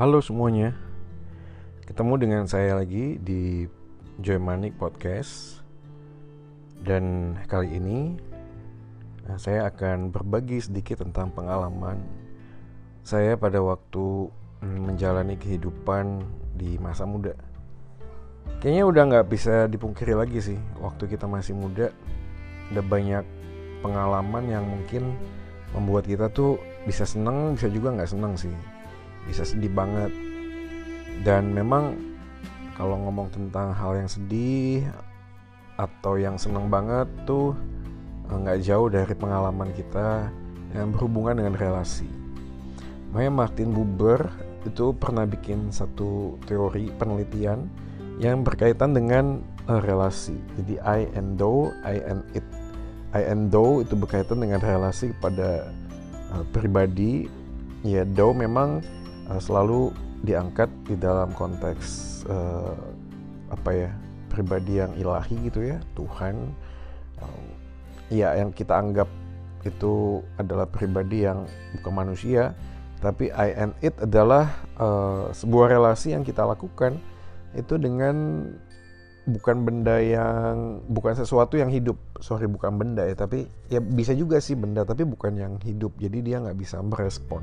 Halo semuanya, ketemu dengan saya lagi di Joy Manik Podcast. Dan kali ini eh, saya akan berbagi sedikit tentang pengalaman Saya pada waktu mm, menjalani kehidupan di masa muda. Kayaknya udah nggak bisa dipungkiri lagi sih Waktu kita masih muda Ada banyak pengalaman yang mungkin membuat kita tuh bisa seneng bisa juga nggak seneng sih bisa sedih banget dan memang kalau ngomong tentang hal yang sedih atau yang seneng banget tuh eh, nggak jauh dari pengalaman kita yang berhubungan dengan relasi. Makanya Martin Buber itu pernah bikin satu teori penelitian yang berkaitan dengan uh, relasi. Jadi I and thou, I and it. I and thou itu berkaitan dengan relasi kepada uh, pribadi. Ya, thou memang uh, selalu diangkat di dalam konteks uh, apa ya pribadi yang ilahi gitu ya Tuhan. Uh, ya yang kita anggap itu adalah pribadi yang bukan manusia tapi I and it adalah uh, sebuah relasi yang kita lakukan itu dengan bukan benda yang bukan sesuatu yang hidup. Sorry bukan benda ya tapi ya bisa juga sih benda tapi bukan yang hidup. Jadi dia nggak bisa merespon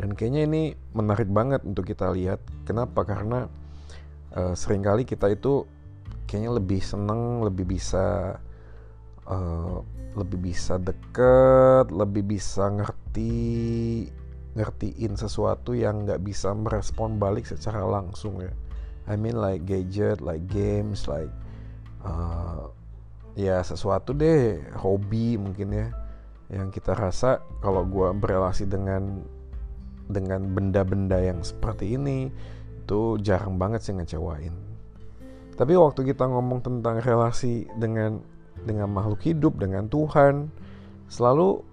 dan kayaknya ini menarik banget untuk kita lihat. Kenapa? Karena uh, sering kali kita itu kayaknya lebih seneng, lebih bisa uh, lebih bisa deket, lebih bisa ngerti ngertiin sesuatu yang nggak bisa merespon balik secara langsung ya. I mean like gadget, like games, like uh, ya sesuatu deh hobi mungkin ya yang kita rasa kalau gue berelasi dengan dengan benda-benda yang seperti ini itu jarang banget sih ngecewain. Tapi waktu kita ngomong tentang relasi dengan dengan makhluk hidup, dengan Tuhan, selalu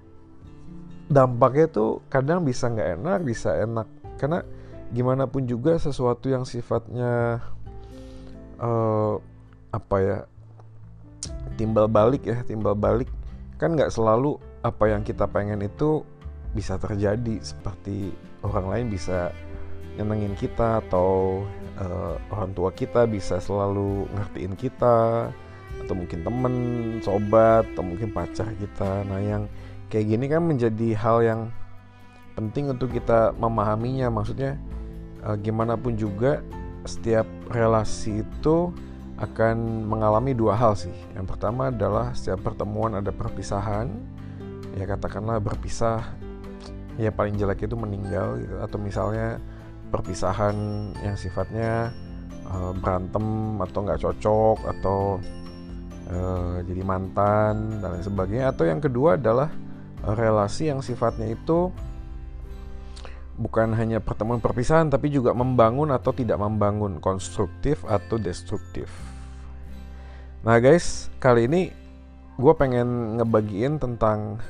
dampaknya tuh kadang bisa nggak enak, bisa enak. Karena gimana pun juga sesuatu yang sifatnya uh, apa ya timbal balik ya, timbal balik kan nggak selalu apa yang kita pengen itu bisa terjadi seperti orang lain bisa nyenengin kita atau uh, orang tua kita bisa selalu ngertiin kita atau mungkin temen, sobat atau mungkin pacar kita. Nah yang kayak gini kan menjadi hal yang penting untuk kita memahaminya. Maksudnya uh, gimana pun juga setiap relasi itu akan mengalami dua hal sih. Yang pertama adalah setiap pertemuan ada perpisahan. Ya katakanlah berpisah ya paling jelek itu meninggal gitu atau misalnya perpisahan yang sifatnya uh, berantem atau nggak cocok atau uh, jadi mantan dan lain sebagainya atau yang kedua adalah relasi yang sifatnya itu bukan hanya pertemuan perpisahan tapi juga membangun atau tidak membangun konstruktif atau destruktif. Nah guys kali ini gue pengen ngebagiin tentang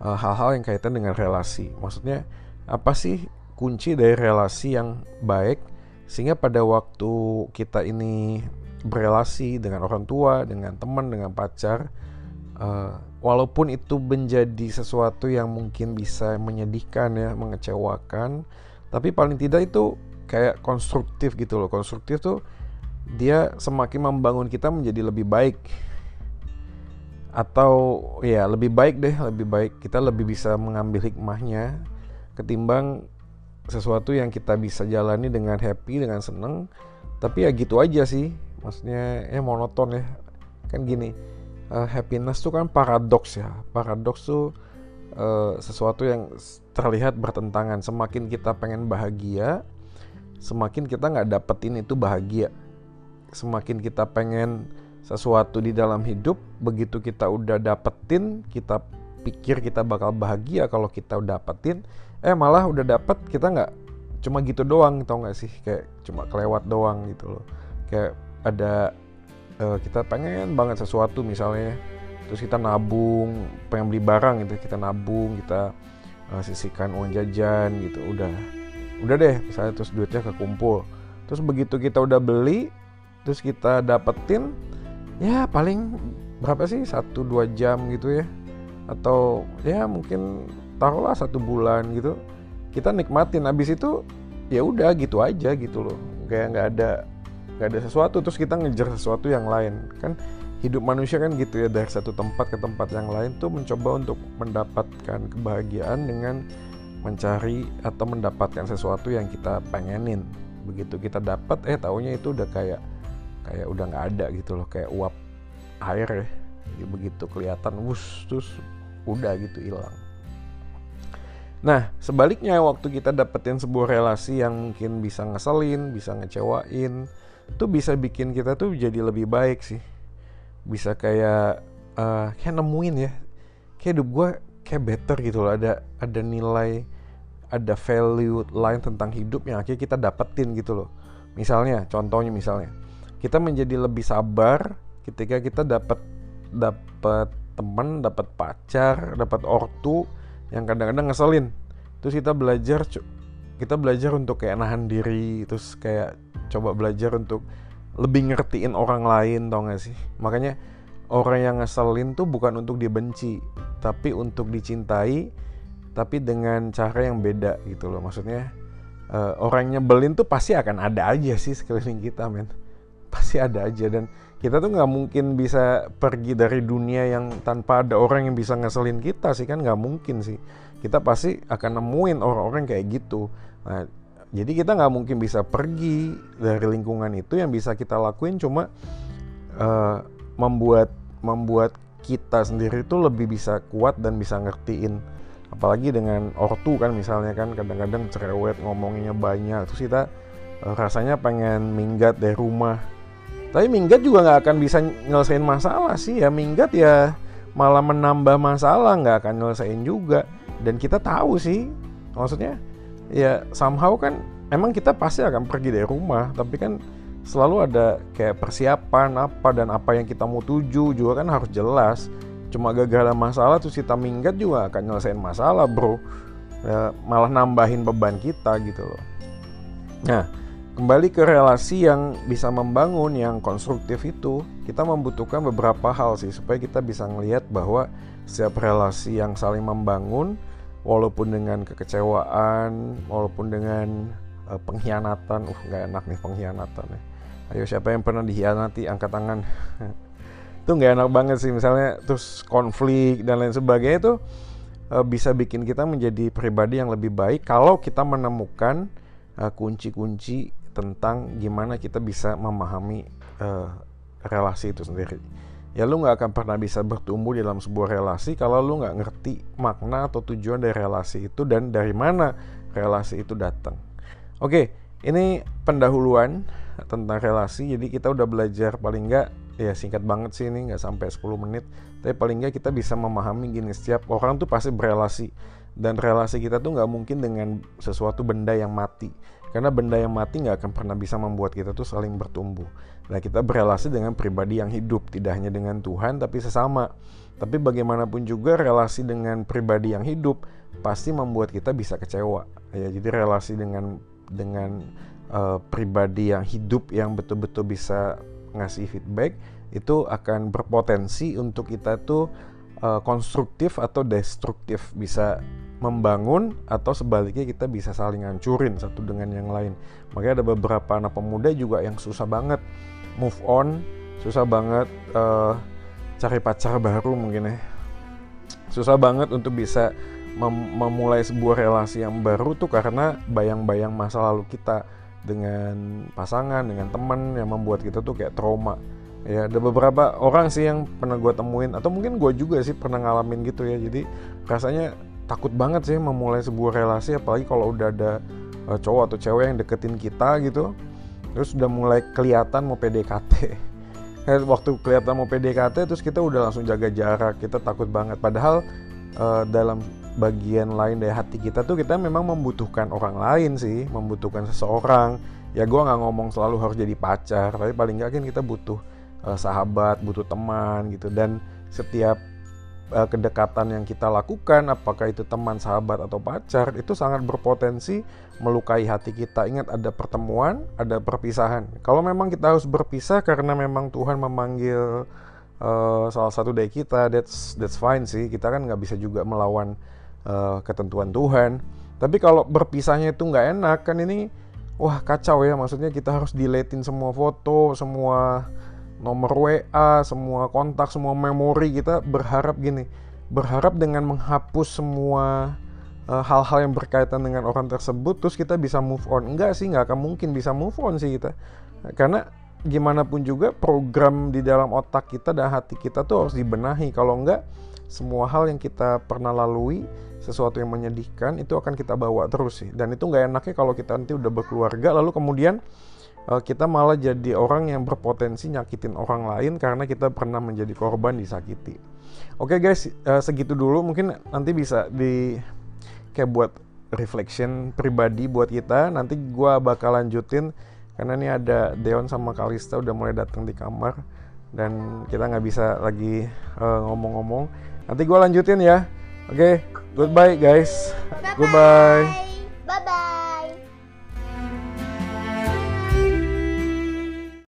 hal-hal uh, yang kaitan dengan relasi. Maksudnya apa sih kunci dari relasi yang baik sehingga pada waktu kita ini berelasi dengan orang tua, dengan teman, dengan pacar, uh, walaupun itu menjadi sesuatu yang mungkin bisa menyedihkan ya, mengecewakan, tapi paling tidak itu kayak konstruktif gitu loh. Konstruktif tuh dia semakin membangun kita menjadi lebih baik atau ya lebih baik deh lebih baik. Kita lebih bisa mengambil hikmahnya ketimbang sesuatu yang kita bisa jalani dengan happy dengan seneng. Tapi ya gitu aja sih. Maksudnya ya monoton ya. Kan gini uh, happiness tuh kan paradoks ya. Paradoks tuh uh, sesuatu yang terlihat bertentangan. Semakin kita pengen bahagia semakin kita nggak dapetin itu bahagia. Semakin kita pengen sesuatu di dalam hidup begitu kita udah dapetin kita pikir kita bakal bahagia kalau kita udah dapetin eh malah udah dapet kita nggak cuma gitu doang tau nggak sih? Kayak cuma kelewat doang gitu loh. Kayak ada uh, kita pengen banget sesuatu misalnya terus kita nabung pengen beli barang gitu kita nabung kita uh, sisihkan uang jajan gitu udah. Udah deh misalnya terus duitnya kekumpul. Terus begitu kita udah beli terus kita dapetin ya paling berapa sih? Satu dua jam gitu ya. Atau ya mungkin taruhlah satu bulan gitu. Kita nikmatin. Habis itu ya udah gitu aja gitu loh. Kayak nggak ada nggak ada sesuatu. Terus kita ngejar sesuatu yang lain. Kan hidup manusia kan gitu ya. Dari satu tempat ke tempat yang lain tuh mencoba untuk mendapatkan kebahagiaan dengan mencari atau mendapatkan sesuatu yang kita pengenin. Begitu kita dapat eh taunya itu udah kayak kayak udah nggak ada gitu loh kayak uap air ya begitu kelihatan wus terus udah gitu hilang Nah, sebaliknya waktu kita dapetin sebuah relasi yang mungkin bisa ngeselin, bisa ngecewain, tuh bisa bikin kita tuh jadi lebih baik sih. Bisa kayak uh, kayak nemuin ya. Kayak hidup gue kayak better gitu loh, ada ada nilai, ada value lain tentang hidup yang akhirnya kita dapetin gitu loh. Misalnya, contohnya misalnya, kita menjadi lebih sabar ketika kita dapat dapat teman, dapat pacar, dapat ortu yang kadang-kadang ngeselin. Terus kita belajar kita belajar untuk kayak nahan diri terus kayak coba belajar untuk lebih ngertiin orang lain tau gak sih? Makanya orang yang ngeselin tuh bukan untuk dibenci tapi untuk dicintai tapi dengan cara yang beda gitu loh. Maksudnya uh, orang nyebelin tuh pasti akan ada aja sih sekeliling kita men pasti ada aja. Dan kita tuh nggak mungkin bisa pergi dari dunia yang tanpa ada orang yang bisa ngeselin kita sih kan nggak mungkin sih. Kita pasti akan nemuin orang-orang kayak gitu. Nah jadi kita nggak mungkin bisa pergi dari lingkungan itu. Yang bisa kita lakuin cuma uh, membuat membuat kita sendiri itu lebih bisa kuat dan bisa ngertiin. Apalagi dengan ortu kan misalnya kan kadang-kadang cerewet ngomonginnya banyak. Terus kita uh, rasanya pengen minggat dari rumah tapi minggat juga nggak akan bisa nyelesain masalah sih ya. Minggat ya malah menambah masalah nggak akan nyelesain juga. Dan kita tahu sih maksudnya ya somehow kan emang kita pasti akan pergi dari rumah tapi kan selalu ada kayak persiapan apa dan apa yang kita mau tuju juga kan harus jelas. Cuma gagal masalah terus kita minggat juga akan nyelesain masalah bro. Ya, malah nambahin beban kita gitu loh. Nah Kembali ke relasi yang bisa membangun, yang konstruktif itu, kita membutuhkan beberapa hal sih supaya kita bisa melihat bahwa setiap relasi yang saling membangun, walaupun dengan kekecewaan, walaupun dengan uh, pengkhianatan, uh nggak enak nih pengkhianatan ya. Ayo siapa yang pernah dikhianati angkat tangan. itu nggak enak banget sih misalnya terus konflik dan lain sebagainya itu uh, bisa bikin kita menjadi pribadi yang lebih baik kalau kita menemukan eh, kunci-kunci uh, tentang gimana kita bisa memahami uh, relasi itu sendiri. Ya lu nggak akan pernah bisa bertumbuh dalam sebuah relasi kalau lu nggak ngerti makna atau tujuan dari relasi itu dan dari mana relasi itu datang. Oke, ini pendahuluan tentang relasi. Jadi kita udah belajar paling nggak ya singkat banget sih ini nggak sampai 10 menit. Tapi paling nggak kita bisa memahami gini setiap orang tuh pasti berelasi dan relasi kita tuh nggak mungkin dengan sesuatu benda yang mati karena benda yang mati nggak akan pernah bisa membuat kita tuh saling bertumbuh. Nah kita berrelasi dengan pribadi yang hidup, tidak hanya dengan Tuhan tapi sesama. Tapi bagaimanapun juga relasi dengan pribadi yang hidup pasti membuat kita bisa kecewa. Ya jadi relasi dengan dengan uh, pribadi yang hidup yang betul-betul bisa ngasih feedback itu akan berpotensi untuk kita tuh uh, konstruktif atau destruktif bisa membangun atau sebaliknya kita bisa saling ngancurin satu dengan yang lain. Makanya ada beberapa anak pemuda juga yang susah banget move on, susah banget uh, cari pacar baru mungkin ya. Susah banget untuk bisa mem memulai sebuah relasi yang baru tuh karena bayang-bayang masa lalu kita dengan pasangan, dengan teman yang membuat kita tuh kayak trauma. Ya, ada beberapa orang sih yang pernah gue temuin atau mungkin gue juga sih pernah ngalamin gitu ya. Jadi rasanya takut banget sih memulai sebuah relasi apalagi kalau udah ada uh, cowok atau cewek yang deketin kita gitu. Terus udah mulai kelihatan mau PDKT waktu kelihatan mau PDKT terus kita udah langsung jaga jarak kita takut banget. Padahal uh, dalam bagian lain dari hati kita tuh kita memang membutuhkan orang lain sih membutuhkan seseorang. Ya gue nggak ngomong selalu harus jadi pacar tapi paling nggak kan kita butuh uh, sahabat butuh teman gitu. Dan setiap uh, kedekatan yang kita lakukan, apakah itu teman, sahabat atau pacar, itu sangat berpotensi melukai hati kita. Ingat ada pertemuan, ada perpisahan. Kalau memang kita harus berpisah karena memang Tuhan memanggil uh, salah satu dari kita, that's that's fine sih. Kita kan nggak bisa juga melawan uh, ketentuan Tuhan. tapi kalau berpisahnya itu nggak enak kan ini wah kacau ya maksudnya kita harus deletein semua foto semua nomor WA semua kontak semua memori kita berharap gini berharap dengan menghapus semua eh, hal-hal uh, yang berkaitan dengan orang tersebut terus kita bisa move on. Enggak sih nggak akan mungkin bisa move on sih kita. Karena gimana pun juga program di dalam otak kita dan hati kita tuh harus dibenahi. Kalau enggak semua hal yang kita pernah lalui sesuatu yang menyedihkan itu akan kita bawa terus sih. Dan itu nggak enaknya kalau kita nanti udah berkeluarga lalu kemudian kita malah jadi orang yang berpotensi nyakitin orang lain karena kita pernah menjadi korban disakiti oke okay guys uh, segitu dulu mungkin nanti bisa di kayak buat reflection pribadi buat kita nanti gue bakal lanjutin karena ini ada Deon sama Kalista udah mulai datang di kamar dan kita nggak bisa lagi eh, ngomong-ngomong. Uh, Nanti gue lanjutin ya. Oke, okay, goodbye guys. Bye -bye. Goodbye. Bye bye.